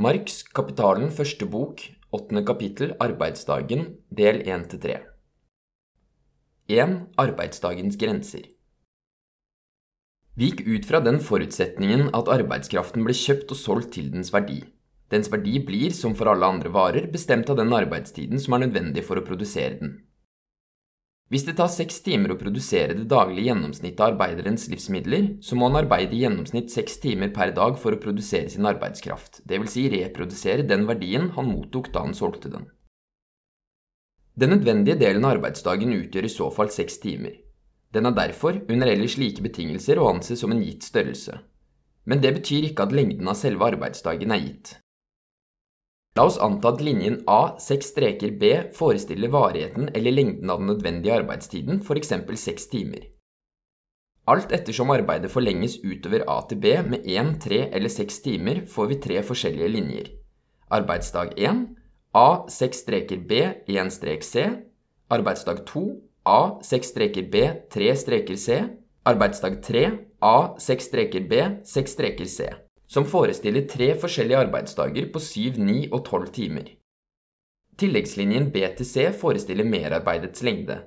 Marx Kapitalen første bok, åttende kapittel, Arbeidsdagen, del 1-3 1. Arbeidsdagens grenser Vi gikk ut fra den forutsetningen at arbeidskraften ble kjøpt og solgt til dens verdi. Dens verdi blir, som for alle andre varer, bestemt av den arbeidstiden som er nødvendig for å produsere den. Hvis det tar seks timer å produsere det daglige gjennomsnittet av arbeiderens livsmidler, så må han arbeide i gjennomsnitt seks timer per dag for å produsere sin arbeidskraft, dvs. Si reprodusere den verdien han mottok da han solgte den. Den nødvendige delen av arbeidsdagen utgjør i så fall seks timer. Den er derfor, under ellers like betingelser, å anse som en gitt størrelse. Men det betyr ikke at lengden av selve arbeidsdagen er gitt. La oss anta at linjen A, seks streker B, forestiller varigheten eller lengden av den nødvendige arbeidstiden, f.eks. seks timer. Alt ettersom arbeidet forlenges utover A til B med én, tre eller seks timer, får vi tre forskjellige linjer. Arbeidsdag 1 A, seks streker B, én strek C. Arbeidsdag 2 A, seks streker B, tre streker C. Arbeidsdag 3 A, seks streker B, seks streker C som forestiller tre forskjellige arbeidsdager på 7, 9 og 12 timer. Tilleggslinjen B til C forestiller merarbeidets lengde.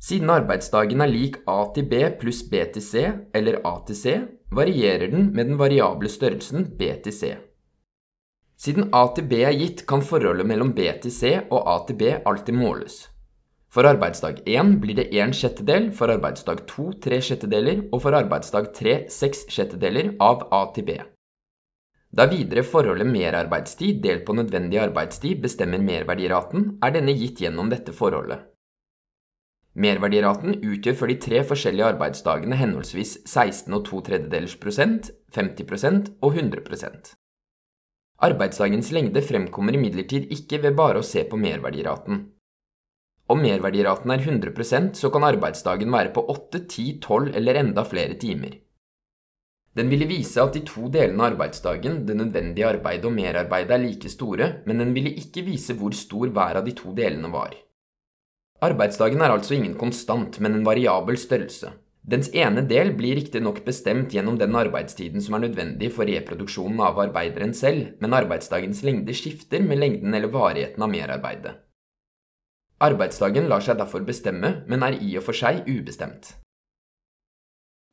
Siden arbeidsdagen er lik A til B pluss B til C, eller A til C, varierer den med den variable størrelsen B til C. Siden A til B er gitt, kan forholdet mellom B til C og A til B alltid måles. For arbeidsdag 1 blir det 1 sjettedel, for arbeidsdag 2 3 sjettedeler og for arbeidsdag 3 6 sjettedeler av A til B. Da videre forholdet merarbeidstid delt på nødvendig arbeidstid bestemmer merverdiraten, er denne gitt gjennom dette forholdet. Merverdiraten utgjør for de tre forskjellige arbeidsdagene henholdsvis 16 og 2 tredjedels prosent, 50 prosent og 100 prosent. Arbeidsdagens lengde fremkommer imidlertid ikke ved bare å se på merverdiraten. Om merverdiraten er 100% så kan arbeidsdagen være på 8, 10, 12 eller enda flere timer. Den ville vise at de to delene av arbeidsdagen, det nødvendige arbeidet og merarbeidet, er like store, men den ville ikke vise hvor stor hver av de to delene var. Arbeidsdagen er altså ingen konstant, men en variabel størrelse. Dens ene del blir riktignok bestemt gjennom den arbeidstiden som er nødvendig for reproduksjonen av arbeideren selv, men arbeidsdagens lengde skifter med lengden eller varigheten av merarbeidet. Arbeidsdagen lar seg derfor bestemme, men er i og for seg ubestemt.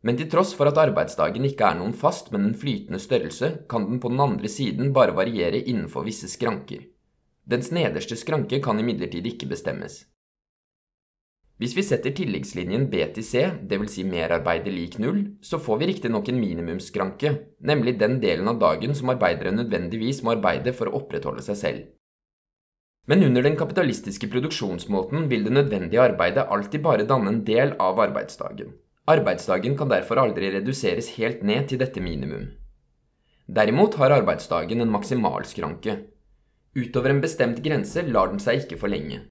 Men til tross for at arbeidsdagen ikke er noen fast, men en flytende størrelse, kan den på den andre siden bare variere innenfor visse skranker. Dens nederste skranke kan imidlertid ikke bestemmes. Hvis vi setter tilleggslinjen B til C, dvs. Si merarbeidet lik null, så får vi riktignok en minimumsskranke, nemlig den delen av dagen som arbeidere nødvendigvis må arbeide for å opprettholde seg selv. Men under den kapitalistiske produksjonsmåten vil det nødvendige arbeidet alltid bare danne en del av arbeidsdagen. Arbeidsdagen kan derfor aldri reduseres helt ned til dette minimum. Derimot har arbeidsdagen en maksimalskranke. Utover en bestemt grense lar den seg ikke forlenge.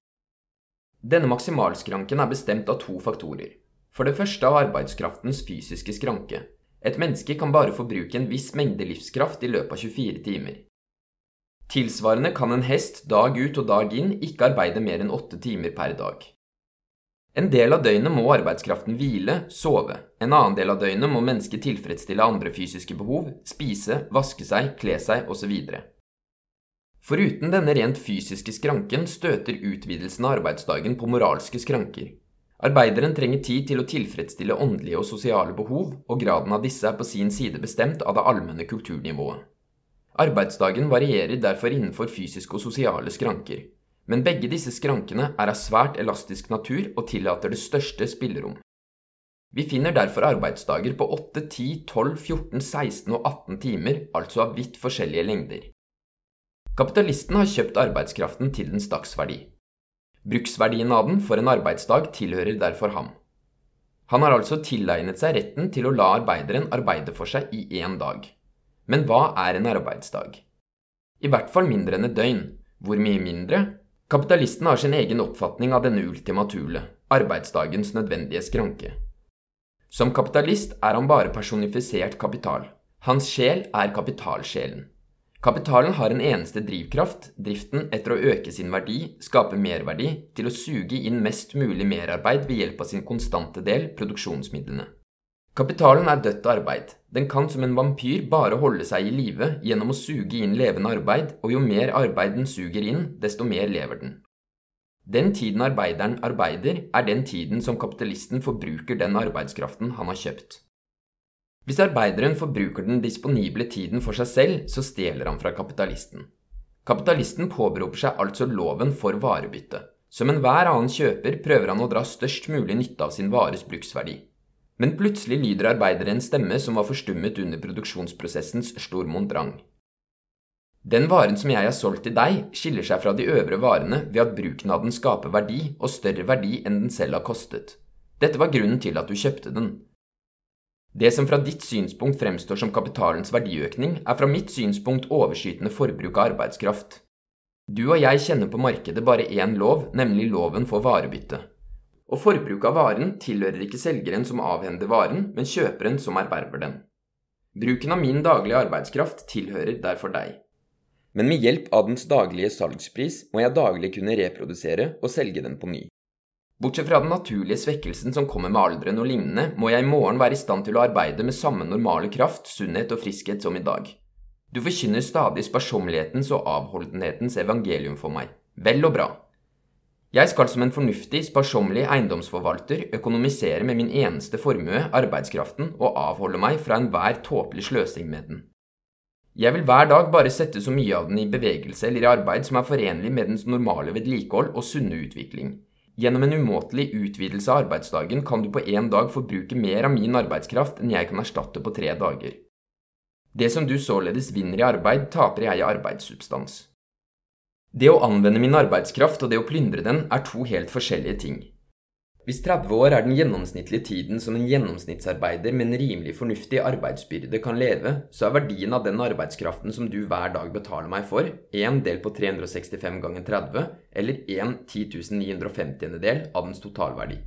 Denne maksimalskranken er bestemt av to faktorer. For det første av arbeidskraftens fysiske skranke. Et menneske kan bare forbruke en viss mengde livskraft i løpet av 24 timer. Tilsvarende kan en hest dag ut og dag inn ikke arbeide mer enn åtte timer per dag. En del av døgnet må arbeidskraften hvile, sove. En annen del av døgnet må mennesket tilfredsstille andre fysiske behov, spise, vaske seg, kle seg osv. Foruten denne rent fysiske skranken støter utvidelsen av arbeidsdagen på moralske skranker. Arbeideren trenger tid til å tilfredsstille åndelige og sosiale behov, og graden av disse er på sin side bestemt av det allmenne kulturnivået. Arbeidsdagen varierer derfor innenfor fysiske og sosiale skranker men begge disse skrankene er av svært elastisk natur og tillater det største spillerom. Vi finner derfor arbeidsdager på 8, 10, 12, 14, 16 og 18 timer, altså av vidt forskjellige lengder. Kapitalisten har kjøpt arbeidskraften til dens dagsverdi. Bruksverdien av den for en arbeidsdag tilhører derfor ham. Han har altså tilegnet seg retten til å la arbeideren arbeide for seg i én dag. Men hva er en arbeidsdag? I hvert fall mindre enn et døgn. Hvor mye mindre? Kapitalisten har sin egen oppfatning av denne ultima thule, arbeidsdagens nødvendige skranke. Som kapitalist er han bare personifisert kapital. Hans sjel er kapitalsjelen. Kapitalen har en eneste drivkraft, driften etter å øke sin verdi, skape merverdi, til å suge inn mest mulig merarbeid ved hjelp av sin konstante del, produksjonsmidlene. Kapitalen er dødt arbeid. Den kan som en vampyr bare holde seg i live gjennom å suge inn levende arbeid, og jo mer arbeid den suger inn, desto mer lever den. Den tiden arbeideren arbeider, er den tiden som kapitalisten forbruker den arbeidskraften han har kjøpt. Hvis arbeideren forbruker den disponible tiden for seg selv, så stjeler han fra kapitalisten. Kapitalisten påberoper seg altså loven for varebytte. Som enhver annen kjøper prøver han å dra størst mulig nytte av sin vares bruksverdi. Men plutselig lyder arbeidere en stemme som var forstummet under produksjonsprosessens stormondrang. Den varen som jeg har solgt til deg, skiller seg fra de øvre varene ved at bruken av den skaper verdi, og større verdi enn den selv har kostet. Dette var grunnen til at du kjøpte den. Det som fra ditt synspunkt fremstår som kapitalens verdiøkning, er fra mitt synspunkt overskytende forbruk av arbeidskraft. Du og jeg kjenner på markedet bare én lov, nemlig loven for varebytte og forbruk av varen tilhører ikke selgeren som avhender varen, men kjøperen som erverver den. Bruken av min daglige arbeidskraft tilhører derfor deg. Men med hjelp av dens daglige salgspris må jeg daglig kunne reprodusere og selge den på ny. Bortsett fra den naturlige svekkelsen som kommer med alderen og lignende, må jeg i morgen være i stand til å arbeide med samme normale kraft, sunnhet og friskhet som i dag. Du forkynner stadig sparsommelighetens og avholdenhetens evangelium for meg. Vel og bra. Jeg skal som en fornuftig, sparsommelig eiendomsforvalter økonomisere med min eneste formue, arbeidskraften, og avholde meg fra enhver tåpelig sløsing med den. Jeg vil hver dag bare sette så mye av den i bevegelse eller i arbeid som er forenlig med dens normale vedlikehold og sunne utvikling. Gjennom en umåtelig utvidelse av arbeidsdagen kan du på én dag forbruke mer av min arbeidskraft enn jeg kan erstatte på tre dager. Det som du således vinner i arbeid, taper jeg i arbeidssubstans. Det å anvende min arbeidskraft og det å plyndre den er to helt forskjellige ting. Hvis 30 år er den gjennomsnittlige tiden som en gjennomsnittsarbeider med en rimelig fornuftig arbeidsbyrde kan leve, så er verdien av den arbeidskraften som du hver dag betaler meg for, 1 del på 365 ganger 30, eller 1 10 950 del av dens totalverdi.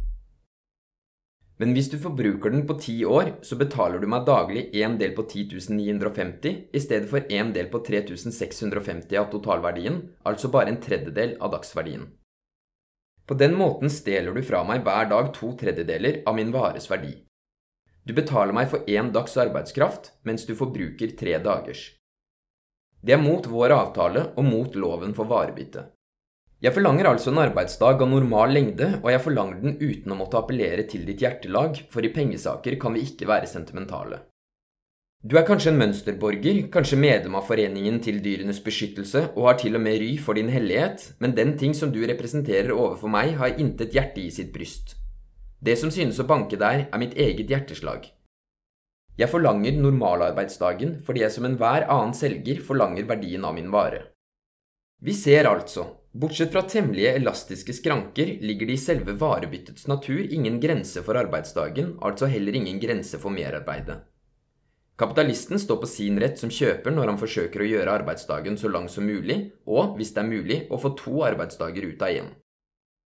Men hvis du forbruker den på ti år, så betaler du meg daglig én del på 10.950 i stedet for én del på 3650 av totalverdien, altså bare en tredjedel av dagsverdien. På den måten stjeler du fra meg hver dag to tredjedeler av min vares verdi. Du betaler meg for én dags arbeidskraft, mens du forbruker tre dagers. Det er mot vår avtale og mot loven for varebytte. Jeg forlanger altså en arbeidsdag av normal lengde, og jeg forlanger den uten å måtte appellere til ditt hjertelag, for i pengesaker kan vi ikke være sentimentale. Du er kanskje en mønsterborger, kanskje medlem av Foreningen til dyrenes beskyttelse og har til og med ry for din hellighet, men den ting som du representerer overfor meg, har intet hjerte i sitt bryst. Det som synes å banke der, er mitt eget hjerteslag. Jeg forlanger normalarbeidsdagen fordi jeg som enhver annen selger forlanger verdien av min vare. Vi ser altså, bortsett fra temmelige elastiske skranker, ligger det i selve varebyttets natur ingen grense for arbeidsdagen, altså heller ingen grense for merarbeidet. Kapitalisten står på sin rett som kjøper når han forsøker å gjøre arbeidsdagen så lang som mulig, og, hvis det er mulig, å få to arbeidsdager ut av én.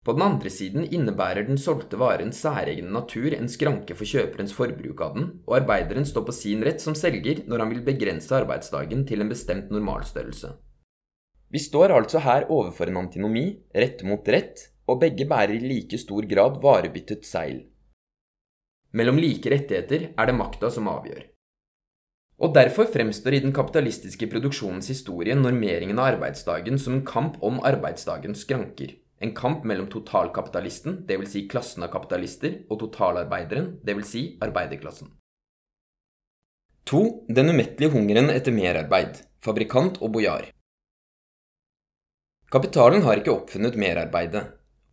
På den andre siden innebærer den solgte varens særegne natur en skranke for kjøperens forbruk av den, og arbeideren står på sin rett som selger når han vil begrense arbeidsdagen til en bestemt normalstørrelse. Vi står altså her overfor en antinomi, rett mot rett, og begge bærer i like stor grad varebyttet seil. Mellom like rettigheter er det makta som avgjør. Og derfor fremstår i den kapitalistiske produksjonens historie normeringen av arbeidsdagen som en kamp om arbeidsdagens skranker. En kamp mellom totalkapitalisten, dvs. Si klassen av kapitalister, og totalarbeideren, dvs. Si arbeiderklassen. 2. Den umettelige hungeren etter merarbeid. Fabrikant og bojar. Kapitalen har ikke oppfunnet merarbeidet.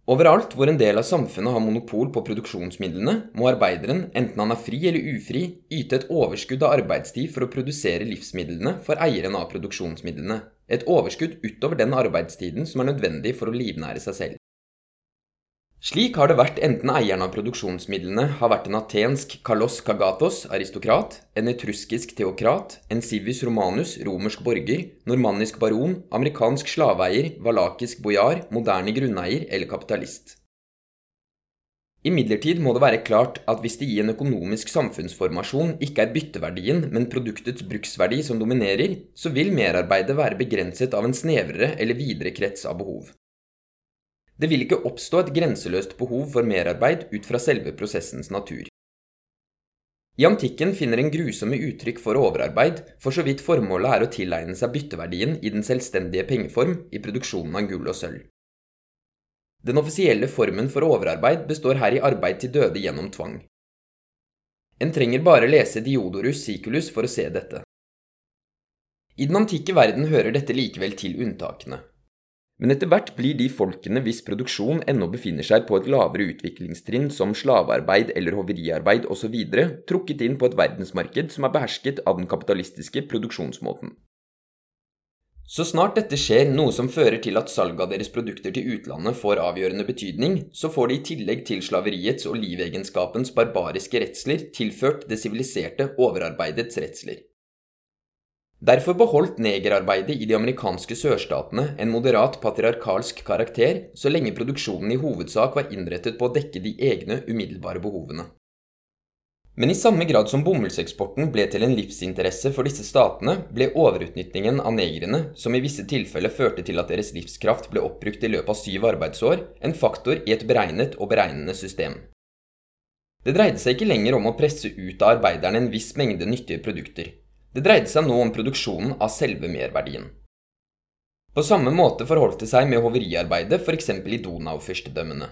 Overalt hvor en del av samfunnet har monopol på produksjonsmidlene, må arbeideren, enten han er fri eller ufri, yte et overskudd av arbeidstid for å produsere livsmidlene for eieren av produksjonsmidlene, et overskudd utover den arbeidstiden som er nødvendig for å livnære seg selv. Slik har det vært enten eieren av produksjonsmidlene har vært en atensk kalos kagatos, aristokrat, en etruskisk teokrat, en civis romanus, romersk borger, normannisk baron, amerikansk slaveeier, valakisk bojar, moderne grunneier eller kapitalist. Imidlertid må det være klart at hvis det i en økonomisk samfunnsformasjon ikke er bytteverdien, men produktets bruksverdi som dominerer, så vil merarbeidet være begrenset av en snevrere eller videre krets av behov. Det vil ikke oppstå et grenseløst behov for merarbeid ut fra selve prosessens natur. I antikken finner en grusomme uttrykk for overarbeid, for så vidt formålet er å tilegne seg bytteverdien i den selvstendige pengeform i produksjonen av gull og sølv. Den offisielle formen for overarbeid består her i arbeid til døde gjennom tvang. En trenger bare lese Diodorus Siculus for å se dette. I den antikke verden hører dette likevel til unntakene. Men etter hvert blir de folkene hvis produksjon ennå befinner seg på et lavere utviklingstrinn som slavearbeid eller hoveriarbeid osv., trukket inn på et verdensmarked som er behersket av den kapitalistiske produksjonsmåten. Så snart dette skjer, noe som fører til at salget av deres produkter til utlandet får avgjørende betydning, så får de i tillegg til slaveriets og livegenskapens barbariske redsler tilført det siviliserte overarbeidets redsler. Derfor beholdt negerarbeidet i de amerikanske sørstatene en moderat patriarkalsk karakter så lenge produksjonen i hovedsak var innrettet på å dekke de egne umiddelbare behovene. Men i samme grad som bomullseksporten ble til en livsinteresse for disse statene, ble overutnyttingen av negrene, som i visse tilfeller førte til at deres livskraft ble oppbrukt i løpet av syv arbeidsår, en faktor i et beregnet og beregnende system. Det dreide seg ikke lenger om å presse ut av arbeiderne en viss mengde nyttige produkter. Det dreide seg nå om produksjonen av selve merverdien. På samme måte forholdt det seg med hoveriarbeidet f.eks. i Donau-fyrstedømmene.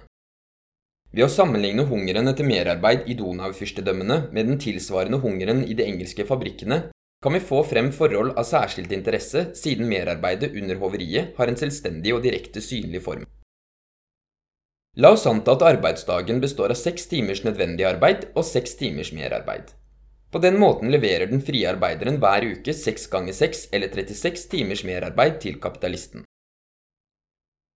Ved å sammenligne hungeren etter merarbeid i Donau-fyrstedømmene med den tilsvarende hungeren i de engelske fabrikkene, kan vi få frem forhold av særskilt interesse siden merarbeidet under hoveriet har en selvstendig og direkte synlig form. La oss anta at arbeidsdagen består av seks timers nødvendig arbeid og seks timers merarbeid. På den måten leverer den frie arbeideren hver uke 6 ganger 6 eller 36 timers merarbeid til kapitalisten.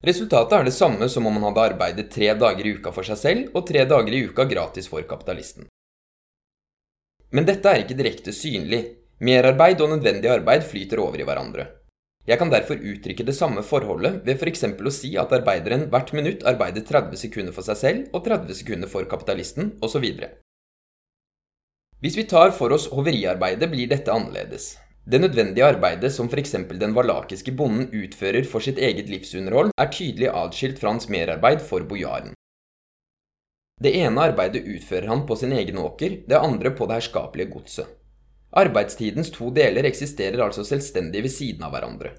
Resultatet er det samme som om han hadde arbeidet tre dager i uka for seg selv og tre dager i uka gratis for kapitalisten. Men dette er ikke direkte synlig. Merarbeid og nødvendig arbeid flyter over i hverandre. Jeg kan derfor uttrykke det samme forholdet ved f.eks. For å si at arbeideren hvert minutt arbeider 30 sekunder for seg selv og 30 sekunder for kapitalisten, osv. Hvis vi tar for oss hoveriarbeidet, blir dette annerledes. Det nødvendige arbeidet som f.eks. den valakiske bonden utfører for sitt eget livsunderhold, er tydelig adskilt fra hans merarbeid for bojaren. Det ene arbeidet utfører han på sin egen åker, det andre på det herskapelige godset. Arbeidstidens to deler eksisterer altså selvstendig ved siden av hverandre.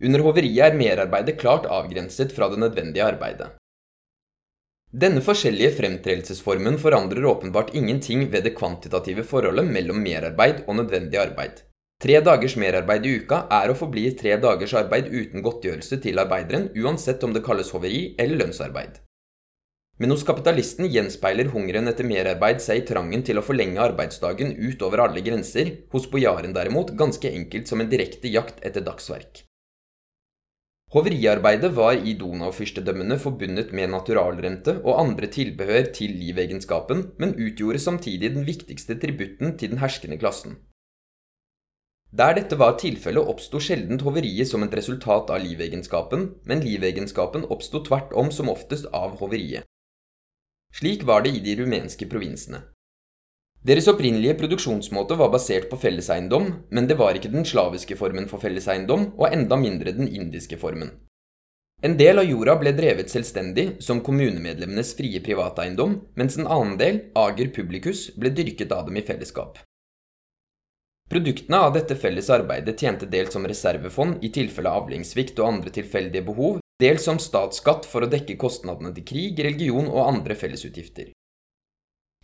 Under hoveriet er merarbeidet klart avgrenset fra det nødvendige arbeidet. Denne forskjellige fremtredelsesformen forandrer åpenbart ingenting ved det kvantitative forholdet mellom merarbeid og nødvendig arbeid. Tre dagers merarbeid i uka er å forbli tre dagers arbeid uten godtgjørelse til arbeideren, uansett om det kalles hoveri eller lønnsarbeid. Men hos kapitalisten gjenspeiler hungeren etter merarbeid seg i trangen til å forlenge arbeidsdagen utover alle grenser, hos bojaren derimot ganske enkelt som en direkte jakt etter dagsverk. Hoveriarbeidet var i Donau-fyrstedømmene forbundet med naturalrente og andre tilbehør til livegenskapen, men utgjorde samtidig den viktigste tributten til den herskende klassen. Der dette var tilfellet, oppsto sjelden hoveriet som et resultat av livegenskapen, men livegenskapen oppsto tvert om som oftest av hoveriet. Slik var det i de rumenske provinsene. Deres opprinnelige produksjonsmåte var basert på felleseiendom, men det var ikke den slaviske formen for felleseiendom, og enda mindre den indiske formen. En del av jorda ble drevet selvstendig, som kommunemedlemmenes frie privateiendom, mens en annen del, ager publicus, ble dyrket av dem i fellesskap. Produktene av dette felles arbeidet tjente dels som reservefond i tilfelle avlingssvikt og andre tilfeldige behov, dels som statsskatt for å dekke kostnadene til krig, religion og andre fellesutgifter.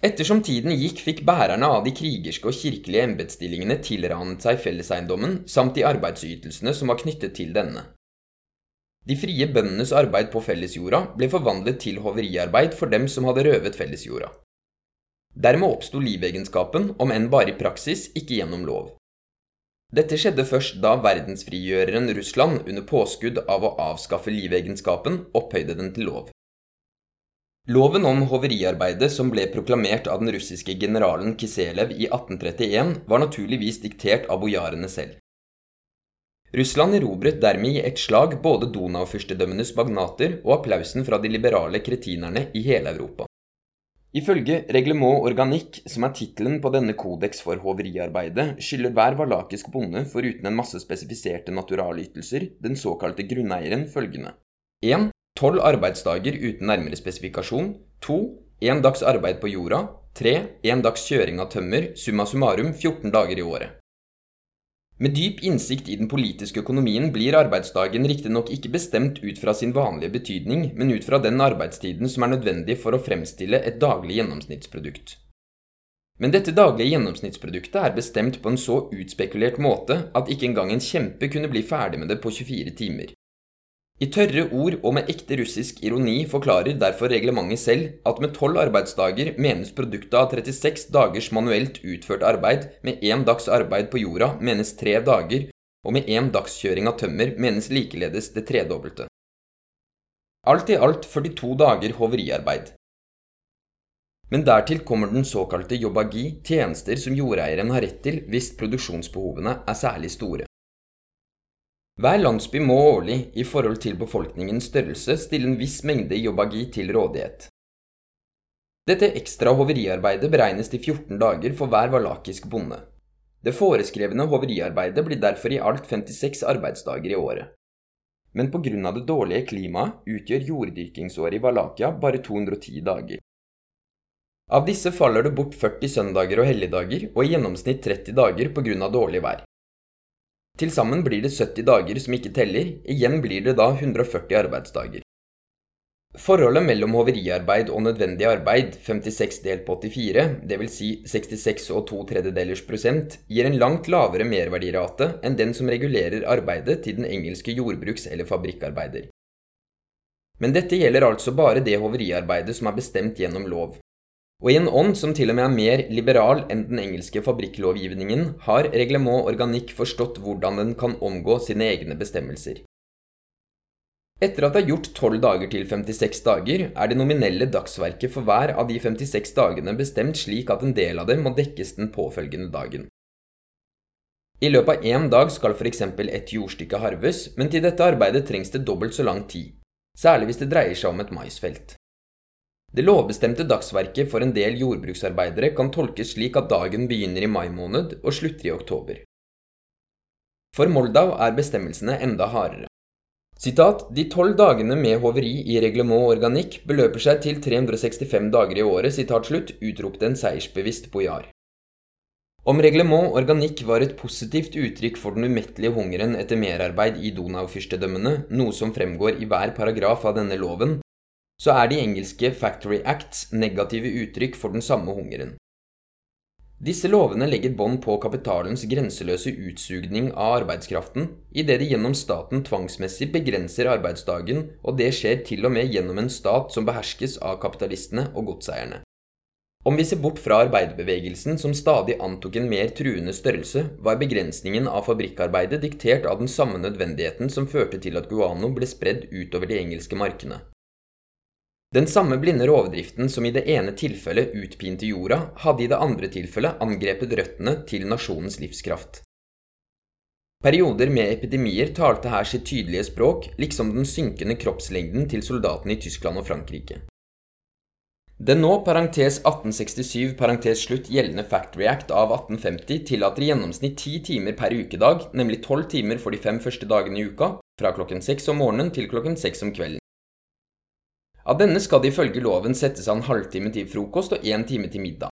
Ettersom tiden gikk, fikk bærerne av de krigerske og kirkelige embetsstillingene tilranet seg felleseiendommen samt de arbeidsytelsene som var knyttet til denne. De frie bøndenes arbeid på fellesjorda ble forvandlet til hoveriarbeid for dem som hadde røvet fellesjorda. Dermed oppsto livegenskapen, om enn bare i praksis, ikke gjennom lov. Dette skjedde først da verdensfrigjøreren Russland, under påskudd av å avskaffe livegenskapen, opphøyde den til lov. Loven om hoveriarbeidet som ble proklamert av den russiske generalen Kiselev i 1831, var naturligvis diktert av bojarene selv. Russland erobret dermed i ett slag både Donau-fyrstedømmenes magnater og applausen fra de liberale kretinerne i hele Europa. Ifølge Reglement Organique, som er tittelen på denne kodeks for hoveriarbeidet, skylder hver valakisk bonde foruten en masse spesifiserte naturalytelser den såkalte grunneieren følgende 1. Tolv arbeidsdager uten nærmere spesifikasjon. To. Én dags arbeid på jorda. 3. Én dags kjøring av tømmer, summa summarum 14 dager i året. Med dyp innsikt i den politiske økonomien blir arbeidsdagen riktignok ikke bestemt ut fra sin vanlige betydning, men ut fra den arbeidstiden som er nødvendig for å fremstille et daglig gjennomsnittsprodukt. Men dette daglige gjennomsnittsproduktet er bestemt på en så utspekulert måte at ikke engang en kjempe kunne bli ferdig med det på 24 timer. I tørre ord og med ekte russisk ironi forklarer derfor reglementet selv at med tolv arbeidsdager menes produktet av 36 dagers manuelt utført arbeid, med én dags arbeid på jorda menes tre dager, og med én dagskjøring av tømmer menes likeledes det tredobbelte. Alt i alt 42 dager hoveriarbeid. Men dertil kommer den såkalte jobbagi, tjenester som jordeieren har rett til hvis produksjonsbehovene er særlig store. Hver landsby må årlig, i forhold til befolkningens størrelse, stille en viss mengde jobbagi til rådighet. Dette ekstra hoveriarbeidet beregnes til 14 dager for hver valakisk bonde. Det foreskrevne hoveriarbeidet blir derfor i alt 56 arbeidsdager i året. Men av det dårlige klimaet utgjør jorddyrkingsåret i Valakia bare 210 dager. Av disse faller det bort 40 søndager og helligdager, og i gjennomsnitt 30 dager av dårlig vær. Til sammen blir det 70 dager som ikke teller, igjen blir det da 140 arbeidsdager. Forholdet mellom hoveriarbeid og nødvendig arbeid, 56 delt på 84, dvs. Si 66 og 2 tredjedelers prosent, gir en langt lavere merverdirate enn den som regulerer arbeidet til den engelske jordbruks- eller fabrikkarbeider. Men dette gjelder altså bare det hoveriarbeidet som er bestemt gjennom lov. Og i en ånd som til og med er mer liberal enn den engelske fabrikklovgivningen, har Reglement Organique forstått hvordan den kan omgå sine egne bestemmelser. Etter at det er gjort 12 dager til 56 dager, er det nominelle dagsverket for hver av de 56 dagene bestemt slik at en del av dem må dekkes den påfølgende dagen. I løpet av én dag skal f.eks. et jordstykke harves, men til dette arbeidet trengs det dobbelt så lang tid, særlig hvis det dreier seg om et maisfelt. Det lovbestemte dagsverket for en del jordbruksarbeidere kan tolkes slik at dagen begynner i mai måned og slutter i oktober. For Moldau er bestemmelsene enda hardere. Sitat, De tolv dagene med hoveri i reglement organikk beløper seg til 365 dager i året, sitat slutt, utropte en seiersbevisst bojar. Om reglement organikk var et positivt uttrykk for den umettelige hungeren etter merarbeid i Donau-fyrstedømmene, noe som fremgår i hver paragraf av denne loven, så er de engelske Factory Acts negative uttrykk for den samme hungeren. Disse lovene legger bånd på kapitalens grenseløse utsugning av arbeidskraften, idet de gjennom staten tvangsmessig begrenser arbeidsdagen, og det skjer til og med gjennom en stat som beherskes av kapitalistene og godseierne. Om vi ser bort fra arbeiderbevegelsen, som stadig antok en mer truende størrelse, var begrensningen av fabrikkarbeidet diktert av den samme nødvendigheten som førte til at guano ble spredd utover de engelske markene. Den samme blinde rovdriften som i det ene tilfellet utpinte jorda, hadde i det andre tilfellet angrepet røttene til nasjonens livskraft. Perioder med epidemier talte her sitt tydelige språk, liksom den synkende kroppslengden til soldatene i Tyskland og Frankrike. Den nå parentes 1867 parentes slutt gjeldende Factory Act av 1850 tillater i gjennomsnitt ti timer per ukedag, nemlig tolv timer for de fem første dagene i uka, fra klokken seks om morgenen til klokken seks om kvelden. Av denne skal det ifølge loven settes av en halvtime til frokost og én time til middag.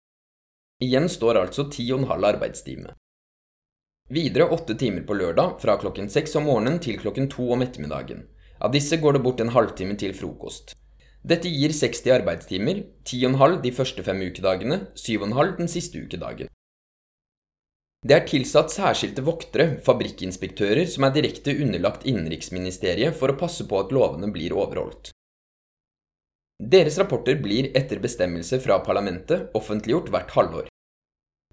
Igjen står altså ti og en halv arbeidstime. Videre åtte timer på lørdag, fra klokken seks om morgenen til klokken to om ettermiddagen. Av disse går det bort en halvtime til frokost. Dette gir 60 arbeidstimer, ti og en halv de første fem ukedagene, syv og en halv den siste ukedagen. Det er tilsatt særskilte voktere, fabrikkinspektører, som er direkte underlagt Innenriksministeriet for å passe på at lovene blir overholdt. Deres rapporter blir etter bestemmelse fra parlamentet offentliggjort hvert halvår.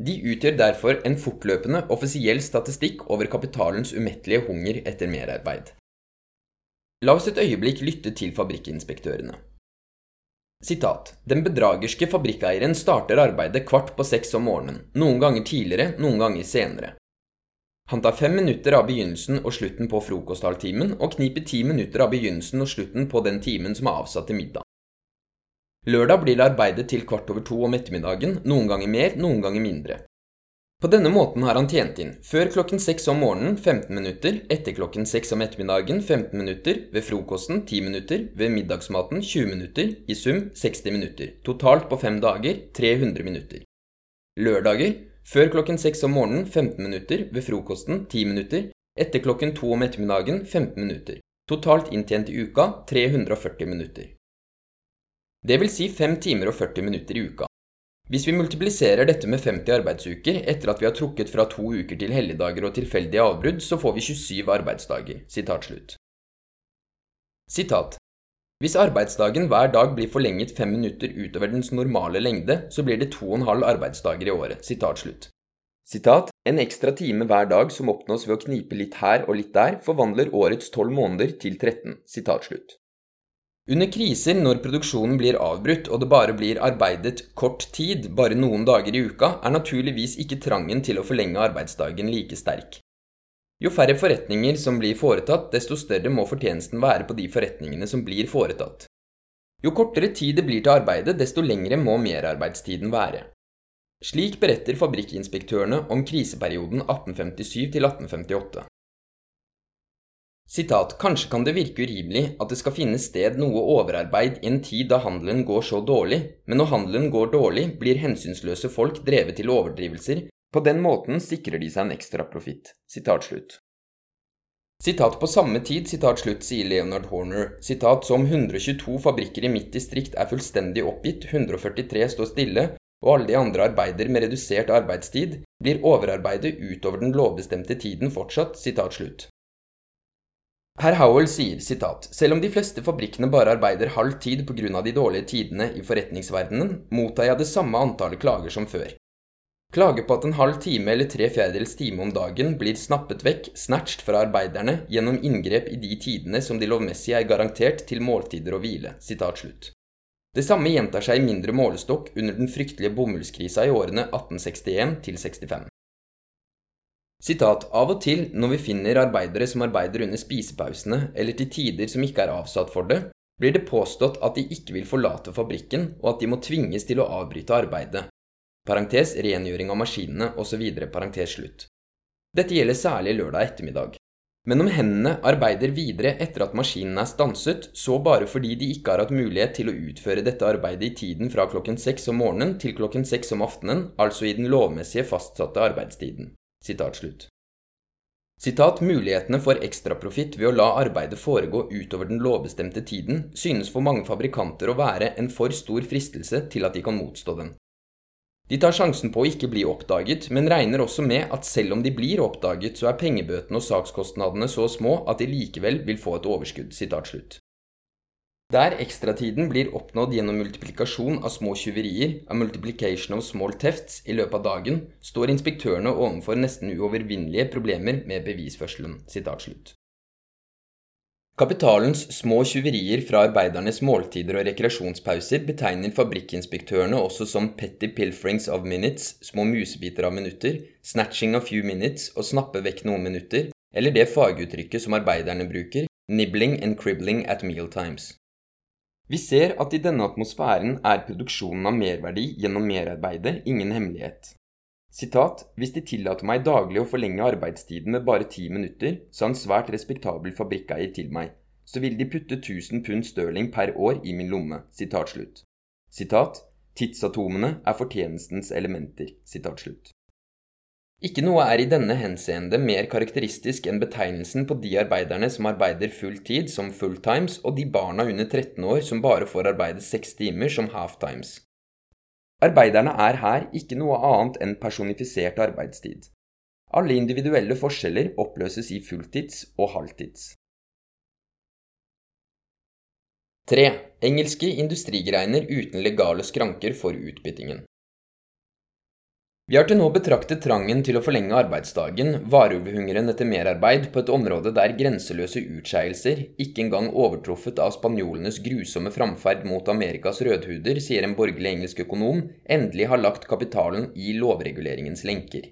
De utgjør derfor en fortløpende offisiell statistikk over kapitalens umettelige hunger etter merarbeid. La oss et øyeblikk lytte til fabrikkinspektørene. Sitat. Den bedragerske fabrikkeieren starter arbeidet kvart på seks om morgenen, noen ganger tidligere, noen ganger senere. Han tar fem minutter av begynnelsen og slutten på frokosthalvtimen, og kniper ti minutter av begynnelsen og slutten på den timen som er avsatt til middag. Lørdag blir det arbeidet til kvart over to om ettermiddagen, noen ganger mer, noen ganger mindre. På denne måten har han tjent inn før klokken seks om morgenen 15 minutter, etter klokken seks om ettermiddagen 15 minutter, ved frokosten 10 minutter, ved middagsmaten 20 minutter, i sum 60 minutter. Totalt på fem dager 300 minutter. Lørdager før klokken seks om morgenen 15 minutter, ved frokosten 10 minutter, etter klokken to om ettermiddagen 15 minutter. Totalt inntjent i uka 340 minutter. Det vil si 5 timer og 40 minutter i uka. Hvis vi multipliserer dette med 50 arbeidsuker etter at vi har trukket fra to uker til helligdager og tilfeldige avbrudd, så får vi 27 arbeidsdager. Sitat slutt. Sitat. Hvis arbeidsdagen hver dag blir forlenget fem minutter utover dens normale lengde, så blir det to og en halv arbeidsdager i året. Sitat slutt. Sitat, en ekstra time hver dag som oppnås ved å knipe litt her og litt der, forvandler årets tolv måneder til 13. Sitat slutt. Under kriser, når produksjonen blir avbrutt og det bare blir arbeidet kort tid, bare noen dager i uka, er naturligvis ikke trangen til å forlenge arbeidsdagen like sterk. Jo færre forretninger som blir foretatt, desto større må fortjenesten være på de forretningene som blir foretatt. Jo kortere tid det blir til arbeidet, desto lengre må merarbeidstiden være. Slik beretter fabrikkinspektørene om kriseperioden 1857 til 1858. Sitat, Kanskje kan det virke urimelig at det skal finne sted noe overarbeid i en tid da handelen går så dårlig, men når handelen går dårlig, blir hensynsløse folk drevet til overdrivelser, på den måten sikrer de seg en ekstra profitt. Sitat slutt. Sitat på samme tid, sitat slutt, sier Leonard Horner, sitat som 122 fabrikker i mitt distrikt er fullstendig oppgitt, 143 står stille, og alle de andre arbeider med redusert arbeidstid, blir overarbeidet utover den lovbestemte tiden fortsatt, sitat slutt. Herr Howell sier sitat, selv om de fleste fabrikkene bare arbeider halv tid pga. de dårlige tidene i forretningsverdenen, mottar jeg det samme antallet klager som før. Klage på at en halv time eller tre fjerdedels time om dagen blir snappet vekk, snatched fra arbeiderne, gjennom inngrep i de tidene som de lovmessig er garantert til måltider og hvile. Sitat slutt. Det samme gjentar seg i mindre målestokk under den fryktelige bomullskrisa i årene 1861 til 65. Sitat, Av og til, når vi finner arbeidere som arbeider under spisepausene, eller til tider som ikke er avsatt for det, blir det påstått at de ikke vil forlate fabrikken, og at de må tvinges til å avbryte arbeidet. Parentes rengjøring av maskinene osv. Parentes slutt. Dette gjelder særlig lørdag ettermiddag. Men om hendene arbeider videre etter at maskinen er stanset, så bare fordi de ikke har hatt mulighet til å utføre dette arbeidet i tiden fra klokken seks om morgenen til klokken seks om aftenen, altså i den lovmessige fastsatte arbeidstiden. Sitat Mulighetene for ekstraprofitt ved å la arbeidet foregå utover den lovbestemte tiden synes for mange fabrikanter å være en for stor fristelse til at de kan motstå den. De tar sjansen på å ikke bli oppdaget, men regner også med at selv om de blir oppdaget, så er pengebøtene og sakskostnadene så små at de likevel vil få et overskudd. Der ekstratiden blir oppnådd gjennom multiplikasjon av små tyverier, av multiplication of small thefts, i løpet av dagen, står inspektørene overfor nesten uovervinnelige problemer med bevisførselen. Kapitalens små tyverier fra arbeidernes måltider og rekreasjonspauser betegner fabrikkinspektørene også som petty pilferings of minutes, små musebiter av minutter, snatching of few minutes og snappe vekk noen minutter, eller det faguttrykket som arbeiderne bruker, nibbling and cribbling at meal times. Vi ser at i denne atmosfæren er produksjonen av merverdi gjennom merarbeidet ingen hemmelighet. Sitat, hvis de tillater meg daglig å forlenge arbeidstiden med bare ti minutter, sa en svært respektabel fabrikkeier til meg, så vil de putte 1000 pund stirling per år i min lomme. Sitat slutt. Sitat, tidsatomene er fortjenestens elementer. Sitat slutt. Ikke noe er i denne henseende mer karakteristisk enn betegnelsen på de arbeiderne som arbeider full tid som fulltimes, og de barna under 13 år som bare får arbeide seks timer som halftimes. Arbeiderne er her ikke noe annet enn personifisert arbeidstid. Alle individuelle forskjeller oppløses i fulltids og halvtids. 3. Engelske industrigreiner uten legale skranker for utbyttingen. Vi har til nå betraktet trangen til å forlenge arbeidsdagen, varulvhungeren etter merarbeid, på et område der grenseløse utskeielser, ikke engang overtruffet av spanjolenes grusomme framferd mot Amerikas rødhuder, sier en borgerlig engelsk økonom, endelig har lagt kapitalen i lovreguleringens lenker.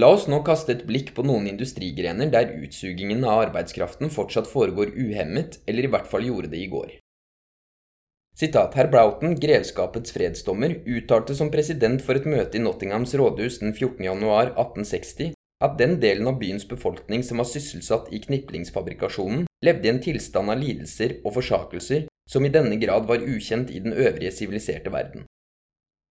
La oss nå kaste et blikk på noen industrigrener der utsugingen av arbeidskraften fortsatt foregår uhemmet, eller i hvert fall gjorde det i går. Sitat, Herr Broughton, grevskapets fredsdommer, uttalte som president for et møte i Nottinghams rådhus den 14. januar 1860 at den delen av byens befolkning som var sysselsatt i kniplingsfabrikasjonen, levde i en tilstand av lidelser og forsakelser som i denne grad var ukjent i den øvrige siviliserte verden.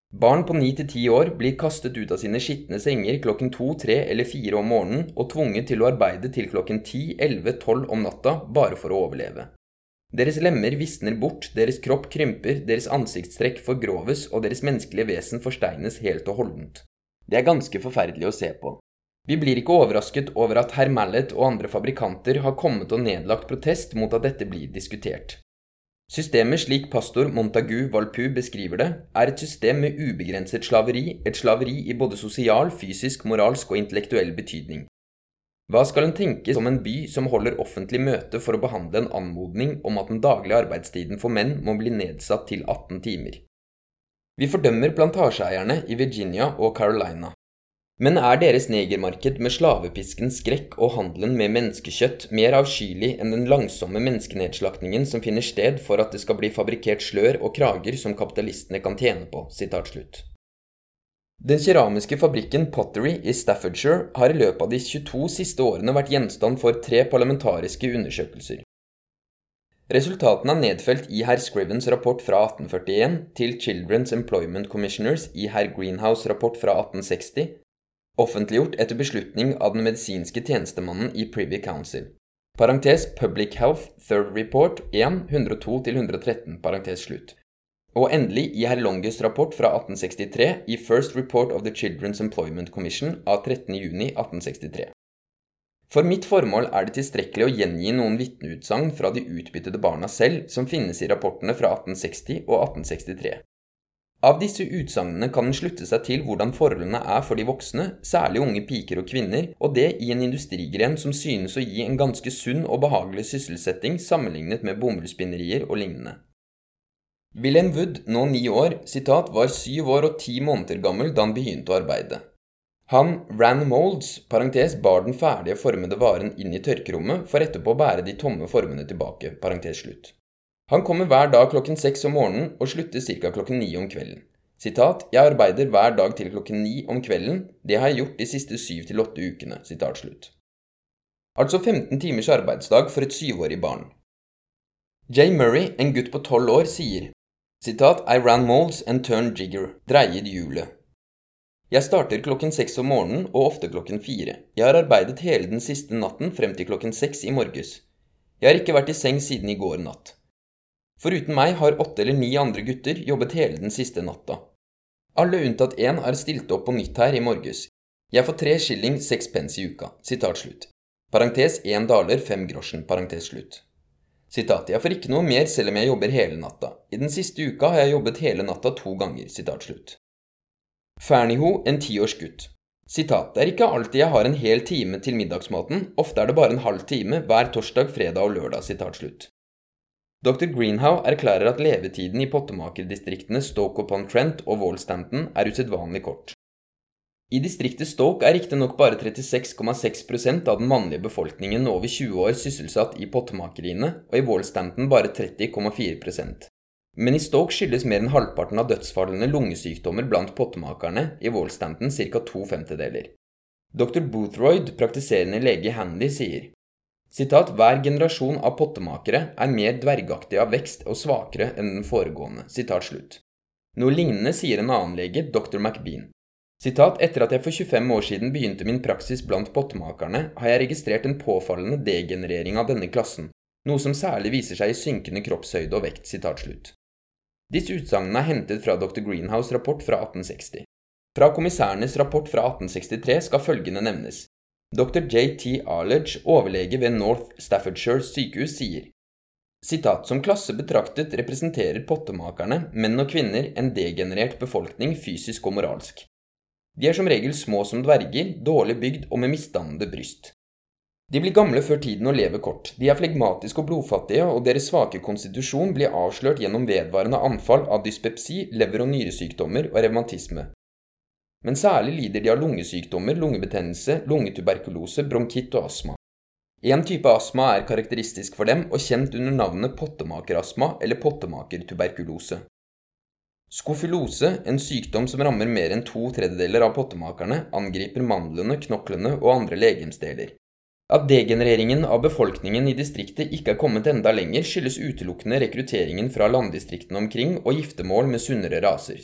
Barn på ni til ti år blir kastet ut av sine skitne senger klokken to, tre eller fire om morgenen og tvunget til å arbeide til klokken ti, elleve, tolv om natta bare for å overleve. Deres lemmer visner bort, deres kropp krymper, deres ansiktstrekk forgroves og deres menneskelige vesen forsteines helt og holdent. Det er ganske forferdelig å se på. Vi blir ikke overrasket over at herr Mallet og andre fabrikanter har kommet og nedlagt protest mot at dette blir diskutert. Systemet slik pastor Montagu Valpu beskriver det, er et system med ubegrenset slaveri, et slaveri i både sosial, fysisk, moralsk og intellektuell betydning. Hva skal en tenke som en by som holder offentlig møte for å behandle en anmodning om at den daglige arbeidstiden for menn må bli nedsatt til 18 timer? Vi fordømmer plantasjeeierne i Virginia og Carolina. Men er deres negermarked med slavepiskens skrekk og handelen med menneskekjøtt mer avskyelig enn den langsomme menneskenedslaktingen som finner sted for at det skal bli fabrikkert slør og krager som kapitalistene kan tjene på? Den keramiske fabrikken Pottery i Staffordshire har i løpet av de 22 siste årene vært gjenstand for tre parlamentariske undersøkelser. Resultatene er nedfelt i herr Scrivens rapport fra 1841 til Children's Employment Commissioners i herr Greenhouse rapport fra 1860, offentliggjort etter beslutning av den medisinske tjenestemannen i Privy Council. Parentes Public Health Third Report 1 102-113, parentes slutt og endelig i herr Longes rapport fra 1863 i First Report of the Children's Employment Commission av 13.6.1863. For mitt formål er det tilstrekkelig å gjengi noen vitneutsagn fra de utbyttede barna selv som finnes i rapportene fra 1860 og 1863. Av disse utsagnene kan en slutte seg til hvordan forholdene er for de voksne, særlig unge piker og kvinner, og det i en industrigren som synes å gi en ganske sunn og behagelig sysselsetting sammenlignet med bomullsspinnerier og lignende. William Wood, nå ni år, sitat, var syv år og ti måneder gammel da han begynte å arbeide. Han ran molds, parentes, bar den ferdige formede varen inn i tørkerommet, for etterpå å bære de tomme formene tilbake, parentes slutt. Han kommer hver dag klokken seks om morgenen og slutter ca. klokken ni om kvelden. Sitat, jeg arbeider hver dag til klokken ni om kvelden, det har jeg gjort de siste syv til åtte ukene, sitat slutt. Altså 15 timers arbeidsdag for et syvårig barn. Jay Murray, en gutt på tolv år, sier Sitat I ran molds and turned jigger. Dreier hjulet. Jeg starter klokken seks om morgenen og ofte klokken fire. Jeg har arbeidet hele den siste natten frem til klokken seks i morges. Jeg har ikke vært i seng siden i går natt. Foruten meg har åtte eller ni andre gutter jobbet hele den siste natta. Alle unntatt én har stilt opp på nytt her i morges. Jeg får tre skilling seks pence i uka. Sitat slutt. Parentes én daler fem grosjen. Parentes slutt. Sitat, jeg får ikke noe mer selv om jeg jobber hele natta. I den siste uka har jeg jobbet hele natta to ganger. Sitat slutt. Ferniho, en tiårs gutt. Sitat, det er ikke alltid jeg har en hel time til middagsmaten, ofte er det bare en halv time hver torsdag, fredag og lørdag. Sitat slutt. Dr. Greenhow erklærer at levetiden i pottemakerdistriktene Stoke upon Trent og Wallstanton er usedvanlig kort. I distriktet Stoke er riktignok bare 36,6% av den mannlige befolkningen over 20 år sysselsatt i pottemakeriene, og i Wallstanton bare 30,4% Men i Stoke skyldes mer enn halvparten av dødsfallene lungesykdommer blant pottemakerne, i Wallstanton ca. to femtedeler. Dr. Boothroyd, praktiserende lege i Handy, sier Sitat, Hver generasjon av pottemakere er mer dvergaktig av vekst og svakere enn den foregående. Sitat slutt. Noe lignende sier en annen lege, dr. McBean. Sitat, etter at jeg for 25 år siden begynte min praksis blant pottemakerne, har jeg registrert en påfallende degenerering av denne klassen, noe som særlig viser seg i synkende kroppshøyde og vekt. Sitat slutt. Disse utsagnene er hentet fra dr. Greenhouse' rapport fra 1860. Fra kommissærenes rapport fra 1863 skal følgende nevnes. Dr. J.T. Arledge, overlege ved North Staffordshire sykehus, sier Sitat, Som klasse betraktet representerer pottemakerne, menn og kvinner, en degenerert befolkning fysisk og moralsk. De er som regel små som dverger, dårlig bygd og med misdannede bryst. De blir gamle før tiden og lever kort. De er flegmatiske og blodfattige, og deres svake konstitusjon blir avslørt gjennom vedvarende anfall av dyspepsi, lever- og nyresykdommer og revmatisme. Men særlig lider de av lungesykdommer, lungebetennelse, lungetuberkulose, bronkitt og astma. En type astma er karakteristisk for dem og kjent under navnet pottemakerastma eller pottemakertuberkulose. Skofylose, en sykdom som rammer mer enn to tredjedeler av pottemakerne, angriper mandlene, knoklene og andre legemsdeler. At degenereringen av befolkningen i distriktet ikke er kommet enda lenger, skyldes utelukkende rekrutteringen fra landdistriktene omkring og giftermål med sunnere raser.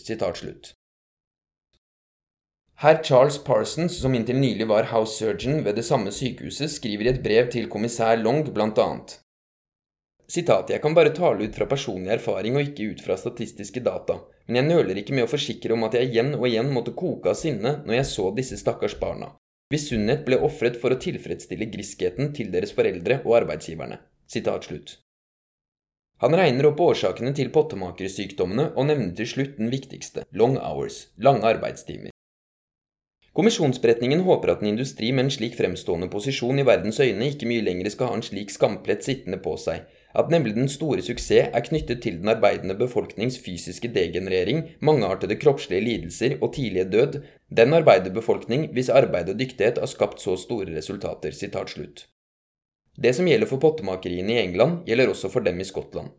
Herr Charles Parsons, som inntil nylig var house surgeon ved det samme sykehuset, skriver i et brev til kommissær Long blant annet Sitat, Jeg kan bare tale ut fra personlig erfaring og ikke ut fra statistiske data, men jeg nøler ikke med å forsikre om at jeg igjen og igjen måtte koke av sinne når jeg så disse stakkars barna, Visunnhet sunnhet ble ofret for å tilfredsstille griskheten til deres foreldre og arbeidsgiverne. Sitat slutt. Han regner opp årsakene til pottemakersykdommene og nevner til slutt den viktigste, long hours, lange arbeidstimer. Kommisjonsberetningen håper at en industri med en slik fremstående posisjon i verdens øyne ikke mye lenger skal ha en slik skamplett sittende på seg, at nemlig den store suksess er knyttet til den arbeidende befolknings fysiske degenerering, mangeartede kroppslige lidelser og tidlige død, den arbeiderbefolkning hvis arbeid og dyktighet har skapt så store resultater. Det som gjelder for pottemakeriene i England, gjelder også for dem i Skottland.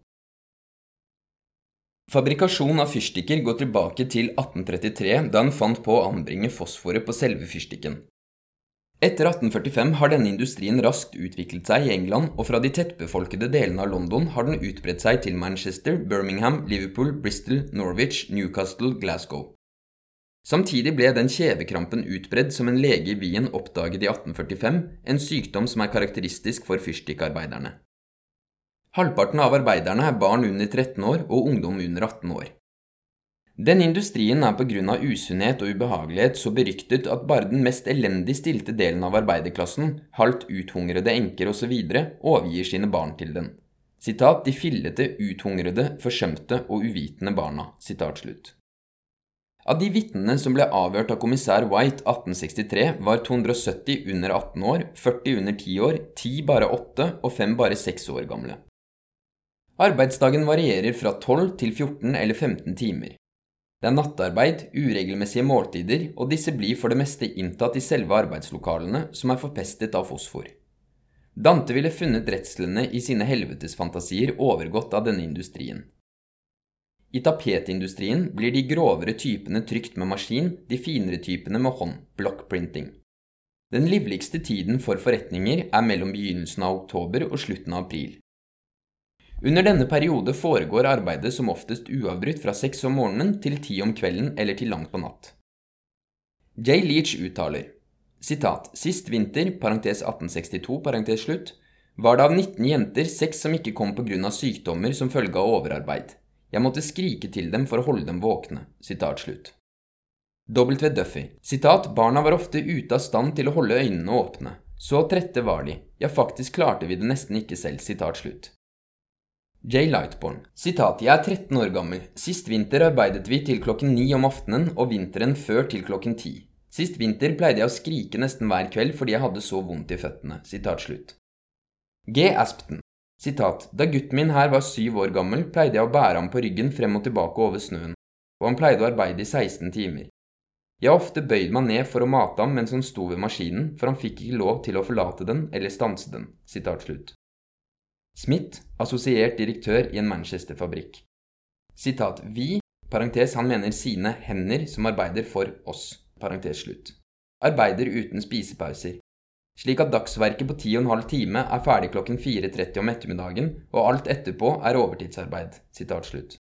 Fabrikasjon av fyrstikker går tilbake til 1833, da en fant på å anbringe fosforet på selve fyrstikken. Etter 1845 har denne industrien raskt utviklet seg i England, og fra de tettbefolkede delene av London har den utbredt seg til Manchester, Birmingham, Liverpool, Bristol, Norwich, Newcastle, Glasgow. Samtidig ble den kjevekrampen utbredd som en lege i Wien oppdaget i 1845, en sykdom som er karakteristisk for fyrstikkarbeiderne. Halvparten av arbeiderne er barn under 13 år og ungdom under 18 år. Denne industrien er pga. usunnhet og ubehagelighet så beryktet at bare den mest elendig stilte delen av arbeiderklassen, halvt uthungrede enker osv., overgir sine barn til den. Sitat, de fillete, uthungrede, forsømte og uvitende barna. Sitat slutt. Av de vitnene som ble avhørt av kommissær White 1863, var 270 under 18 år, 40 under 10 år, 10 bare 8 og 5 bare 6 år gamle. Arbeidsdagen varierer fra 12 til 14 eller 15 timer. Det er nattarbeid, uregelmessige måltider, og disse blir for det meste inntatt i selve arbeidslokalene, som er forpestet av fosfor. Dante ville funnet redslene i sine helvetesfantasier overgått av denne industrien. I tapetindustrien blir de grovere typene trykt med maskin, de finere typene med hånd, blockprinting. Den livligste tiden for forretninger er mellom begynnelsen av oktober og slutten av april. Under denne periode foregår arbeidet som oftest uavbrutt fra seks om morgenen til ti om kvelden eller til langt på natt. J. Leach uttaler sitat, Sist vinter, parentes 1862, parentes slutt, var det av 19 jenter seks som ikke kom av sykdommer som følge av overarbeid. Jeg måtte skrike til dem for å holde dem våkne. Sitat slutt. W. Duffy. Sitat, Barna var ofte ute av stand til å holde øynene åpne. Så trette var de. Ja, faktisk klarte vi det nesten ikke selv. Sitat slutt. J. Lightborn. Sitat, jeg er 13 år gammel. Sist vinter arbeidet vi til klokken 9 om aftenen, og vinteren før til klokken 10. Sist vinter pleide jeg å skrike nesten hver kveld fordi jeg hadde så vondt i føttene. Sitat slutt. G. Aspton. Sitat, da gutten min her var syv år gammel, pleide jeg å bære ham på ryggen frem og tilbake over snøen, og han pleide å arbeide i 16 timer. Jeg har ofte bøyd meg ned for å mate ham mens han sto ved maskinen, for han fikk ikke lov til å forlate den eller stanse den. Sitat slutt. Smith, assosiert direktør i en Manchester-fabrikk. Sitat Vi, parentes han mener sine hender som arbeider for oss, parentes slutt. Arbeider uten spisepauser. Slik at dagsverket på ti og en halv time er ferdig klokken 4.30 om ettermiddagen, og alt etterpå er overtidsarbeid. Sitat slutt.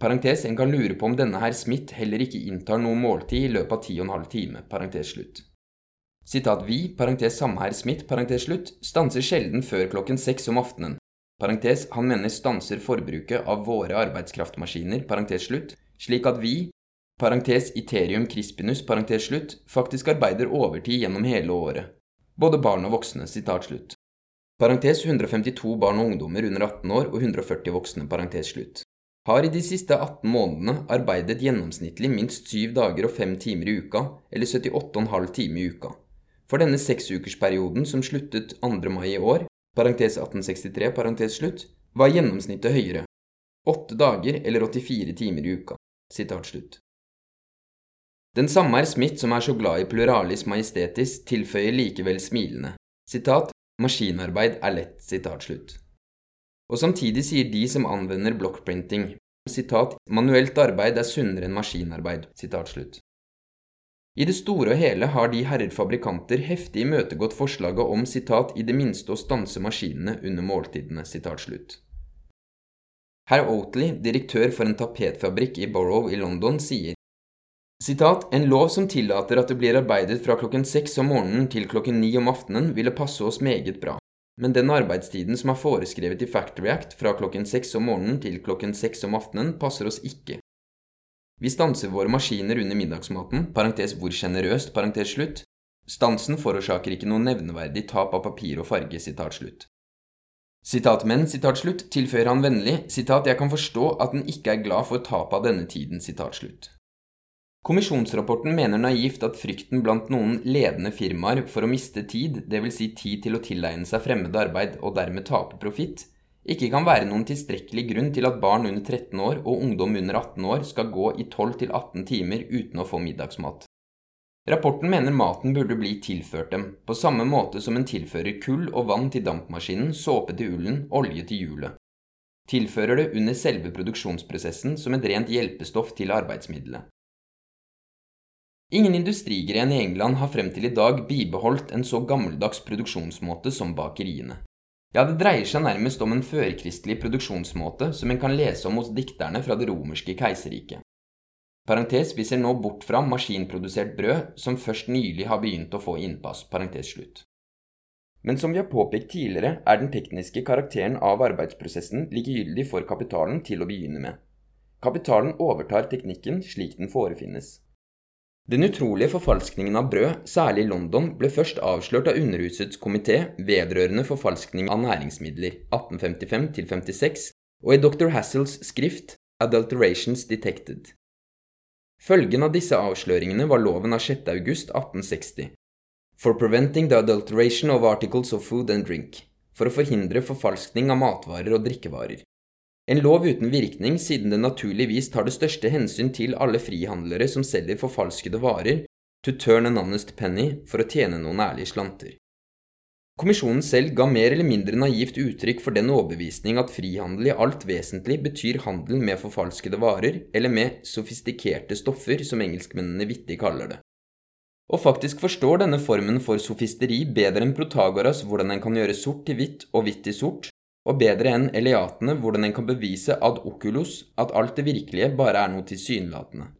Parentes, en kan lure på om denne herr Smith heller ikke inntar noe måltid i løpet av ti og en halv time. Parentes slutt. Sitat vi, parentes samherr Smith, parentes slutt, stanser sjelden før klokken seks om aftenen. Parentes, han mener stanser forbruket av våre arbeidskraftmaskiner, parentes slutt, slik at vi, parentes iterium crispinus, parentes slutt, faktisk arbeider overtid gjennom hele året. Både barn og voksne, sitat slutt. Parentes 152 barn og ungdommer under 18 år og 140 voksne, parentes slutt. Har i de siste 18 månedene arbeidet gjennomsnittlig minst 7 dager og 5 timer i uka, eller 78,5 timer i uka. For denne seksukersperioden som sluttet 2. mai i år, parentes 1863, parentes slutt, var gjennomsnittet høyere. Åtte dager eller 84 timer i uka. Sitat slutt. Den samme er Smith som er så glad i pluralis majestetis, tilføyer likevel smilende. Sitat, maskinarbeid er lett, sitat slutt. Og samtidig sier de som anvender blockprinting, sitat, manuelt arbeid er sunnere enn maskinarbeid, sitat slutt. I det store og hele har de herrer fabrikanter heftig imøtegått forslaget om sitat, i det minste å stanse maskinene under måltidene. Herr Oatley, direktør for en tapetfabrikk i Borough i London, sier sitat, en lov som tillater at det blir arbeidet fra klokken seks om morgenen til klokken ni om aftenen, ville passe oss meget bra. Men den arbeidstiden som er foreskrevet i Factory Act fra klokken seks om morgenen til klokken seks om aftenen, passer oss ikke. Vi stanser våre maskiner under middagsmaten, parentes hvor sjenerøst, parentes slutt. Stansen forårsaker ikke noe nevneverdig tap av papir og farge, sitat slutt. Sitat men, sitat slutt, tilføyer han vennlig, sitat jeg kan forstå at den ikke er glad for tapet av denne tiden, sitat slutt. Kommisjonsrapporten mener naivt at frykten blant noen ledende firmaer for å miste tid, dvs. Si tid til å tilegne seg fremmed arbeid og dermed tape profitt, ikke kan være noen tilstrekkelig grunn til at barn under 13 år og ungdom under 18 år skal gå i 12-18 timer uten å få middagsmat. Rapporten mener maten burde bli tilført dem, på samme måte som en tilfører kull og vann til dampmaskinen, såpe til ullen, olje til hjulet. Tilfører det under selve produksjonsprosessen som et rent hjelpestoff til arbeidsmiddelet. Ingen industrigren i England har frem til i dag bibeholdt en så gammeldags produksjonsmåte som bakeriene. Ja, det dreier seg nærmest om en førkristelig produksjonsmåte som en kan lese om hos dikterne fra det romerske keiserriket. Parentes, vi ser nå bort fra maskinprodusert brød, som først nylig har begynt å få innpass. Parentes slutt. Men som vi har påpekt tidligere, er den tekniske karakteren av arbeidsprosessen likegyldig for kapitalen til å begynne med. Kapitalen overtar teknikken slik den forefinnes. Den utrolige forfalskningen av brød, særlig i London, ble først avslørt av Underhusets komité vedrørende forfalskning av næringsmidler 1855-56 og i dr. Hassels skrift Adulterations Detected. Følgen av disse avsløringene var loven av 6. august 1860 For preventing the adulteration of articles of food and drink for å forhindre forfalskning av matvarer og drikkevarer. En lov uten virkning siden det naturligvis tar det største hensyn til alle frihandlere som selger forfalskede varer, to turn an honest penny for å tjene noen ærlige slanter. Kommisjonen selv ga mer eller mindre naivt uttrykk for den overbevisning at frihandel i alt vesentlig betyr handel med forfalskede varer, eller med sofistikerte stoffer, som engelskmennene vittig kaller det. Og faktisk forstår denne formen for sofisteri bedre enn Protagoras hvordan en kan gjøre sort til hvitt og hvitt til sort, og bedre enn Eliatene hvordan en kan bevise ad oculos at alt det virkelige bare er noe tilsynelatende.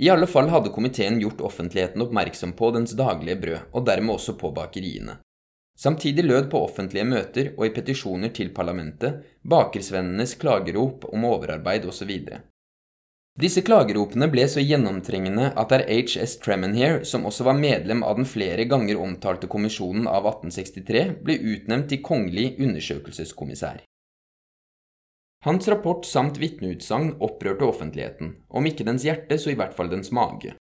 I alle fall hadde komiteen gjort offentligheten oppmerksom på dens daglige brød, og dermed også på bakeriene. Samtidig lød på offentlige møter og i petisjoner til parlamentet bakersvennenes klagerop om overarbeid osv. Disse klageropene ble så gjennomtrengende at det er HS Tremenhere, som også var medlem av den flere ganger omtalte kommisjonen av 1863, ble utnevnt til kongelig undersøkelseskommissær. Hans rapport samt vitneutsagn opprørte offentligheten, om ikke dens hjerte, så i hvert fall dens mage.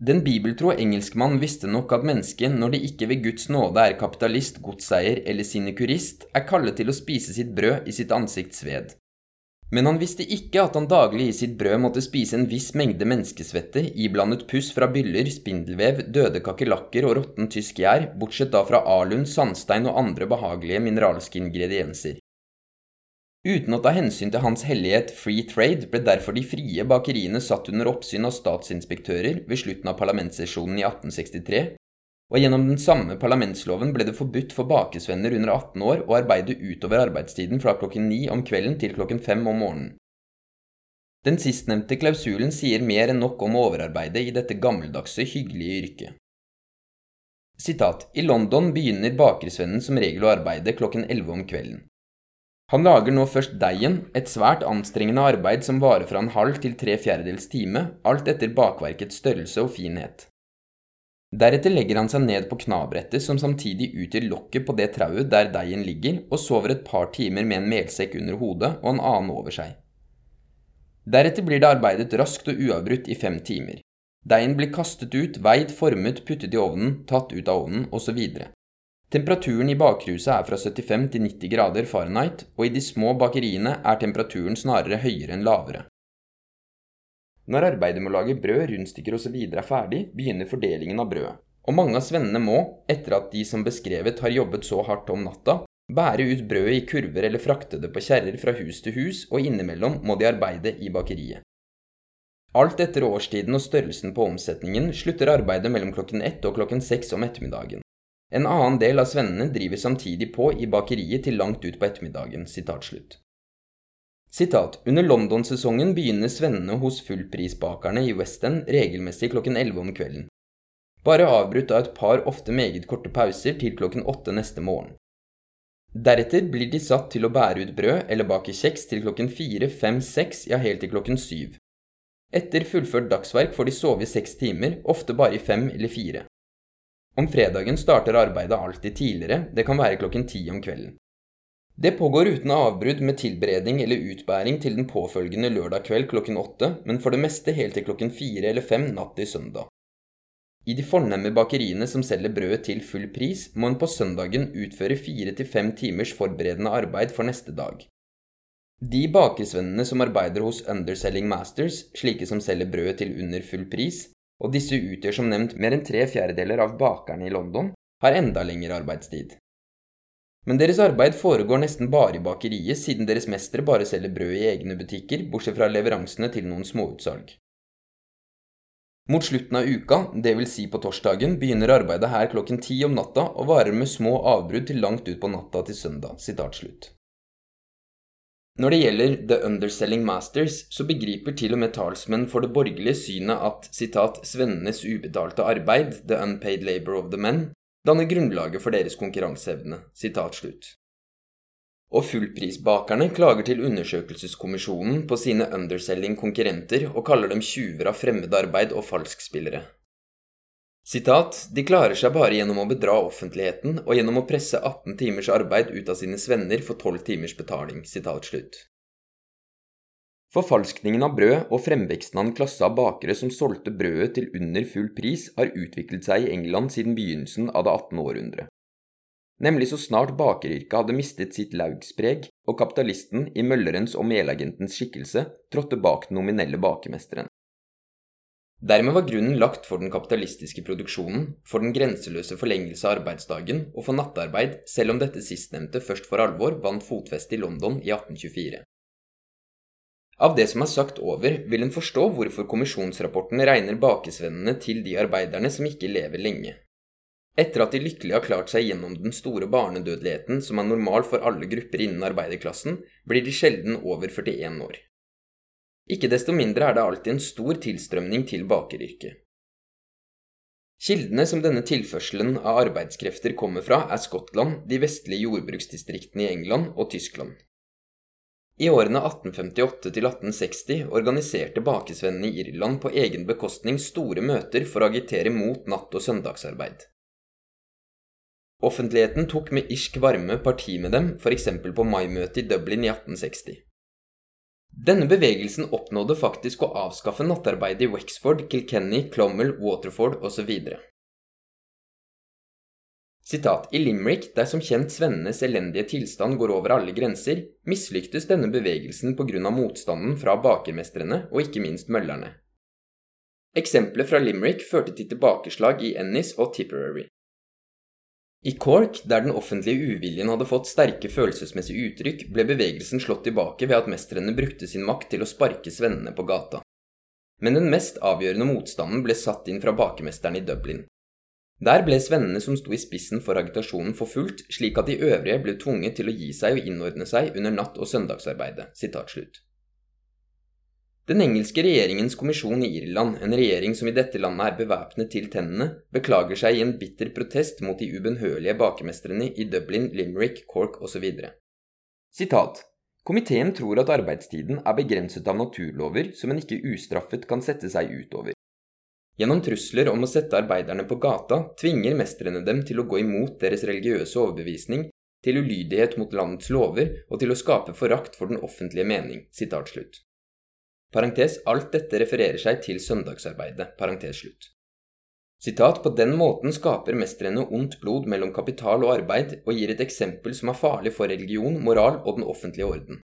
Den bibeltro engelskmann visste nok at mennesket, når det ikke ved Guds nåde er kapitalist, godseier eller sinekurist, er kallet til å spise sitt brød i sitt ansikts ved, men han visste ikke at han daglig i sitt brød måtte spise en viss mengde menneskesvette, iblandet puss fra byller, spindelvev, døde kakerlakker og råtten tysk gjær, bortsett da fra alun, sandstein og andre behagelige mineralske ingredienser. Uten å ta hensyn til hans hellighet free trade ble derfor de frie bakeriene satt under oppsyn av statsinspektører ved slutten av parlamentssesjonen i 1863, og gjennom den samme parlamentsloven ble det forbudt for bakesvenner under 18 år å arbeide utover arbeidstiden fra klokken ni om kvelden til klokken fem om morgenen. Den sistnevnte klausulen sier mer enn nok om overarbeidet i dette gammeldagse, hyggelige yrket. Sitat, I London begynner bakersvennen som regel å arbeide klokken elleve om kvelden. Han lager nå først deigen, et svært anstrengende arbeid som varer fra en halv til tre fjerdedels time, alt etter bakverkets størrelse og finhet. Deretter legger han seg ned på knabrettet som samtidig utgjør lokket på det trauet der deigen ligger, og sover et par timer med en melsekk under hodet og en annen over seg. Deretter blir det arbeidet raskt og uavbrutt i fem timer. Deigen blir kastet ut, veid, formet, puttet i ovnen, tatt ut av ovnen, osv. Temperaturen i bakruset er fra 75 til 90 grader Fahrenheit, og i de små bakeriene er temperaturen snarere høyere enn lavere. Når arbeidet med å lage brød, rundstykker osv. er ferdig, begynner fordelingen av brødet, og mange av svennene må, etter at de som beskrevet har jobbet så hardt om natta, bære ut brødet i kurver eller frakte det på kjerrer fra hus til hus, og innimellom må de arbeide i bakeriet. Alt etter årstiden og størrelsen på omsetningen slutter arbeidet mellom klokken ett og klokken seks om ettermiddagen. En annen del av svennene driver samtidig på i bakeriet til langt ut på ettermiddagen. Sitat Under London-sesongen begynner svennene hos fullprisbakerne i West End regelmessig klokken 11 om kvelden. Bare avbrutt av et par ofte meget korte pauser til klokken 8 neste morgen. Deretter blir de satt til å bære ut brød eller bake kjeks til klokken fire, fem, seks, ja helt til klokken 7. Etter fullført dagsverk får de sove i seks timer, ofte bare i fem eller fire. Om fredagen starter arbeidet alltid tidligere, det kan være klokken ti om kvelden. Det pågår uten avbrudd med tilberedning eller utbæring til den påfølgende lørdag kveld klokken åtte, men for det meste helt til klokken fire eller fem natt til søndag. I de fornemme bakeriene som selger brød til full pris, må en på søndagen utføre fire til fem timers forberedende arbeid for neste dag. De bakersvennene som arbeider hos Underselling Masters, slike som selger brød til under full pris, og disse utgjør som nevnt mer enn tre fjerdedeler av bakerne i London, har enda lengre arbeidstid. Men deres arbeid foregår nesten bare i bakeriet, siden deres mestere bare selger brød i egne butikker, bortsett fra leveransene til noen småutsalg. Mot slutten av uka, dvs. Si på torsdagen, begynner arbeidet her klokken ti om natta og varer med små avbrudd til langt ut på natta til søndag. Sitat Når det gjelder The Underselling Masters, så begriper til og med talsmenn for det borgerlige synet at citat, svennenes ubetalte arbeid, the unpaid labor of the men, danner grunnlaget for deres konkurranseevne. Og fullprisbakerne klager til undersøkelseskommisjonen på sine underselling-konkurrenter og kaller dem tjuver av fremmedarbeid og falskspillere. Sitat, de klarer seg bare gjennom å bedra offentligheten og gjennom å presse 18 timers arbeid ut av sine svenner for 12 timers betaling. Sitat slutt. Forfalskningen av brød og fremveksten av en klasse av bakere som solgte brødet til under full pris, har utviklet seg i England siden begynnelsen av det 18. århundre. Nemlig så snart bakeryrket hadde mistet sitt laugspreg og kapitalisten i møllerens og melagentens skikkelse trådte bak den nominelle bakermesteren. Dermed var grunnen lagt for den kapitalistiske produksjonen, for den grenseløse forlengelse av arbeidsdagen og for nattarbeid, selv om dette sistnevnte først for alvor vant fotfeste i London i 1824. Av det som er sagt over, vil en forstå hvorfor kommisjonsrapporten regner bakesvennene til de arbeiderne som ikke lever lenge. Etter at de lykkelig har klart seg gjennom den store barnedødeligheten som er normal for alle grupper innen arbeiderklassen, blir de sjelden over 41 år. Ikke desto mindre er det alltid en stor tilstrømning til bakeryrket. Kildene som denne tilførselen av arbeidskrefter kommer fra, er Skottland, de vestlige jordbruksdistriktene i England og Tyskland. I årene 1858 til 1860 organiserte bakesvennene i Irland på egen bekostning store møter for å agitere mot natt- og søndagsarbeid. Offentligheten tok med irsk varme parti med dem, f.eks. på maimøtet i Dublin i 1860. Denne bevegelsen oppnådde faktisk å avskaffe nattarbeidet i Wexford, Kilkenny, Clomel, Waterford osv. Sitat, I Limerick, der som kjent svennenes elendige tilstand går over alle grenser, mislyktes denne bevegelsen av motstanden fra bakermestrene og ikke minst møllerne. Eksempelet fra Limerick førte til tilbakeslag i Ennis og Tipperary. I Cork, der den offentlige uviljen hadde fått sterke følelsesmessige uttrykk, ble bevegelsen slått tilbake ved at mestrene brukte sin makt til å sparke svennene på gata. Men den mest avgjørende motstanden ble satt inn fra bakemesteren i Dublin. Der ble svennene som sto i spissen for agitasjonen forfulgt, slik at de øvrige ble tvunget til å gi seg og innordne seg under natt- og søndagsarbeidet. Den engelske regjeringens kommisjon i Irland, en regjering som i dette landet er bevæpnet til tennene, beklager seg i en bitter protest mot de ubønnhørlige bakemestrene i Dublin, Limerick, Cork osv. Sitat Komiteen tror at arbeidstiden er begrenset av naturlover som en ikke ustraffet kan sette seg utover. Gjennom trusler om å sette arbeiderne på gata tvinger mestrene dem til å gå imot deres religiøse overbevisning, til ulydighet mot landets lover og til å skape forakt for den offentlige mening. Parentes, alt dette refererer seg til søndagsarbeidet. Parentes slutt. Sitat, på den måten skaper mestrene ondt blod mellom kapital og arbeid, og gir et eksempel som er farlig for religion, moral og den offentlige orden.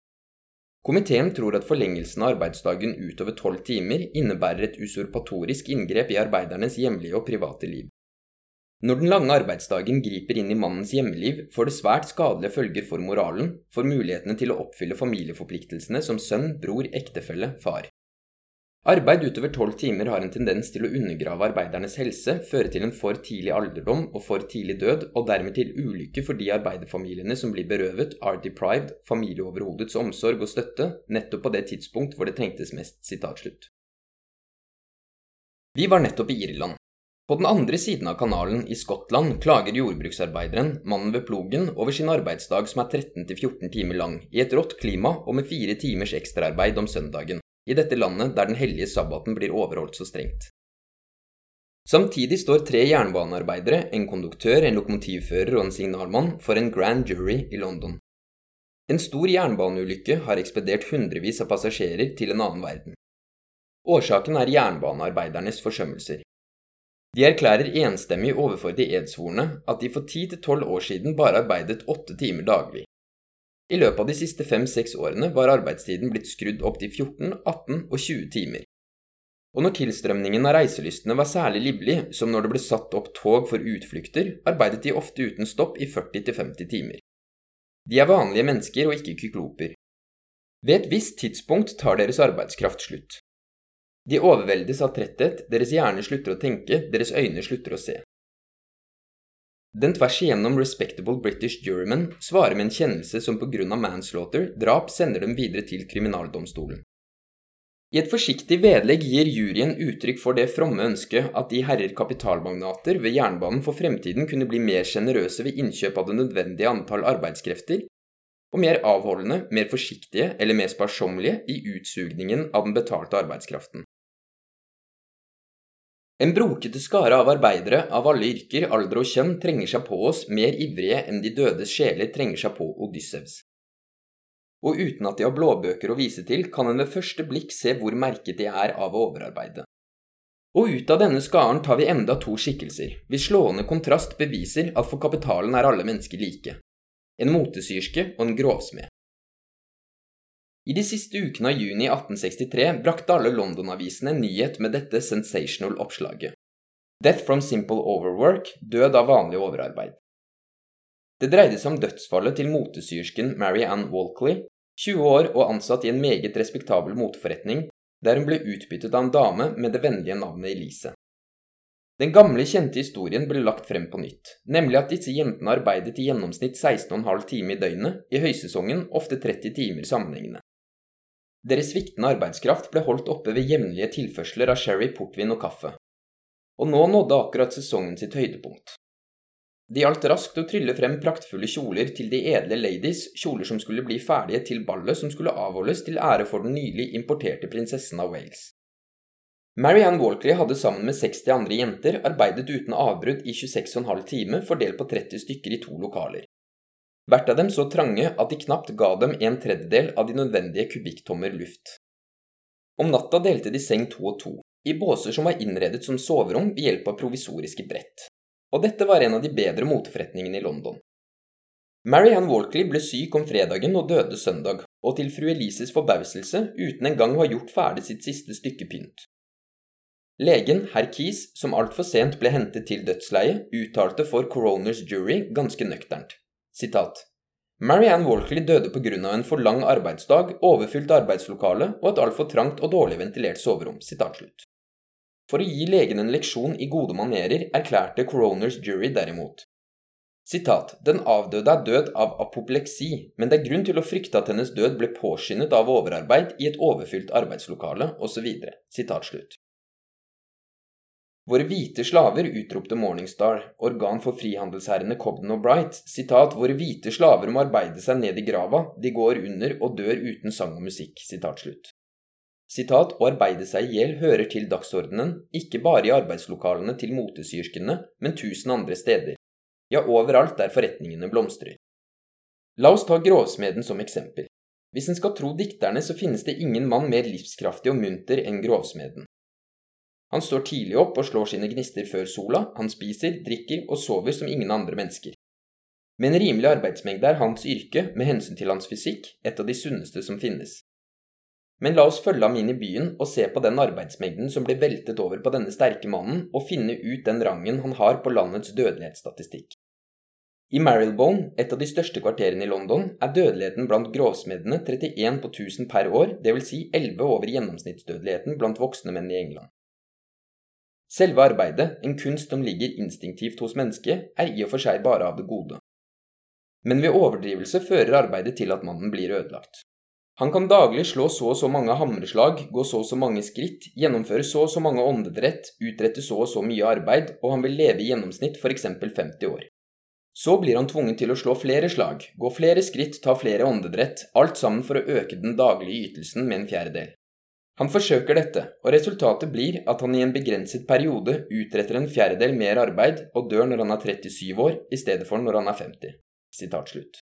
Komiteen tror at forlengelsen av arbeidsdagen utover tolv timer innebærer et usurpatorisk inngrep i arbeidernes hjemlige og private liv. Når den lange arbeidsdagen griper inn i mannens hjemmeliv, får det svært skadelige følger for moralen, for mulighetene til å oppfylle familieforpliktelsene som sønn, bror, ektefelle, far. Arbeid utover tolv timer har en tendens til å undergrave arbeidernes helse, føre til en for tidlig alderdom og for tidlig død, og dermed til ulykke for de arbeiderfamiliene som blir berøvet, are deprived, familieoverhodets omsorg og støtte, nettopp på det tidspunkt hvor det trengtes mest. Vi var nettopp i Irland. På den andre siden av kanalen, i Skottland, klager jordbruksarbeideren, mannen ved plogen, over sin arbeidsdag som er 13-14 timer lang, i et rått klima og med fire timers ekstraarbeid om søndagen, i dette landet der den hellige sabbaten blir overholdt så strengt. Samtidig står tre jernbanearbeidere, en konduktør, en lokomotivfører og en signalmann for en grand jury i London. En stor jernbaneulykke har ekspedert hundrevis av passasjerer til en annen verden. Årsaken er jernbanearbeidernes forsømmelser. De erklærer enstemmig overfor de edsvorne at de for ti til tolv år siden bare arbeidet åtte timer daglig. I løpet av de siste fem–seks årene var arbeidstiden blitt skrudd opp til 14, 18 og 20 timer. Og når tilstrømningen av reiselystne var særlig livlig, som når det ble satt opp tog for utflukter, arbeidet de ofte uten stopp i 40–50 timer. De er vanlige mennesker og ikke kykloper. Ved et visst tidspunkt tar deres arbeidskraft slutt. De overveldes av tretthet, deres hjerne slutter å tenke, deres øyne slutter å se. Den tvers igjennom respectable British juryman svarer med en kjennelse som av manslaughter, drap, sender dem videre til kriminaldomstolen. I et forsiktig vedlegg gir juryen uttrykk for det fromme ønsket at de herrer kapitalmagnater ved jernbanen for fremtiden kunne bli mer sjenerøse ved innkjøp av det nødvendige antall arbeidskrefter, og mer avholdende, mer forsiktige eller mer sparsommelige i utsugningen av den betalte arbeidskraften. En brokete skare av arbeidere av alle yrker, alder og kjønn trenger seg på oss mer ivrige enn de dødes sjeler trenger seg på Odyssevs. Og uten at de har blåbøker å vise til, kan en ved første blikk se hvor merket de er av å overarbeide. Og ut av denne skaren tar vi enda to skikkelser, hvis slående kontrast beviser at for kapitalen er alle mennesker like. En motesyrske og en grovsmed. I de siste ukene av juni 1863 brakte alle London-avisene en nyhet med dette sensational oppslaget. Death from simple overwork, død av vanlig overarbeid. Det dreide seg om dødsfallet til motesyrsken Mary Ann Walkley, 20 år og ansatt i en meget respektabel moteforretning, der hun ble utbyttet av en dame med det vennlige navnet Elise. Den gamle, kjente historien ble lagt frem på nytt, nemlig at disse jentene arbeidet i gjennomsnitt 16,5 timer i døgnet, i høysesongen ofte 30 timer sammenhengende. Deres sviktende arbeidskraft ble holdt oppe ved jevnlige tilførsler av sherry, portvin og kaffe. Og nå nådde akkurat sesongen sitt høydepunkt. Det gjaldt raskt å trylle frem praktfulle kjoler til de edle ladies, kjoler som skulle bli ferdige til ballet som skulle avholdes til ære for den nylig importerte prinsessen av Wales. Marianne Walkley hadde sammen med 60 andre jenter arbeidet uten avbrudd i 26,5 timer fordelt på 30 stykker i to lokaler. Hvert av dem så trange at de knapt ga dem en tredjedel av de nødvendige kubikktommer luft. Om natta delte de seng to og to, i båser som var innredet som soverom ved hjelp av provisoriske brett. Og dette var en av de bedre moteforretningene i London. Marianne Walkley ble syk om fredagen og døde søndag, og til fru Elises forbauselse uten engang å ha gjort ferdig sitt siste stykke pynt. Legen, herr Keys, som altfor sent ble hentet til dødsleiet, uttalte for Coroners jury ganske nøkternt. Sitat. Marianne Walkley døde pga. en for lang arbeidsdag, overfylt arbeidslokale og et altfor trangt og dårlig ventilert soverom. For å gi legen en leksjon i gode manerer erklærte Coroners jury derimot. Sitat, Den avdøde er død av apopleksi, men det er grunn til å frykte at hennes død ble påskyndet av overarbeid i et overfylt arbeidslokale, osv. Sitatslutt. Våre hvite slaver, utropte Morningstar, organ for frihandelsherrene Cobden og Bright, sitat, våre hvite slaver må arbeide seg ned i grava, de går under og dør uten sang og musikk, sitat slutt. Sitat, å arbeide seg i hjel hører til dagsordenen, ikke bare i arbeidslokalene til motesyrskene, men tusen andre steder, ja, overalt der forretningene blomstrer. La oss ta grovsmeden som eksempel. Hvis en skal tro dikterne, så finnes det ingen mann mer livskraftig og munter enn grovsmeden. Han står tidlig opp og slår sine gnister før sola, han spiser, drikker og sover som ingen andre mennesker. Med en rimelig arbeidsmengde er hans yrke, med hensyn til hans fysikk, et av de sunneste som finnes. Men la oss følge ham inn i byen og se på den arbeidsmengden som blir veltet over på denne sterke mannen, og finne ut den rangen han har på landets dødelighetsstatistikk. I Marylebone, et av de største kvarterene i London, er dødeligheten blant grovsmedene 31 på 1000 per år, dvs. Si 11 over gjennomsnittsdødeligheten blant voksne menn i England. Selve arbeidet, en kunst som ligger instinktivt hos mennesket, er i og for seg bare av det gode. Men ved overdrivelse fører arbeidet til at mannen blir ødelagt. Han kan daglig slå så og så mange hamreslag, gå så og så mange skritt, gjennomføre så og så mange åndedrett, utrette så og så mye arbeid, og han vil leve i gjennomsnitt f.eks. 50 år. Så blir han tvunget til å slå flere slag, gå flere skritt, ta flere åndedrett, alt sammen for å øke den daglige ytelsen med en fjerdedel. Han forsøker dette, og resultatet blir at han i en begrenset periode utretter en fjerdedel mer arbeid og dør når han er 37 år i stedet for når han er 50. Sitat slutt.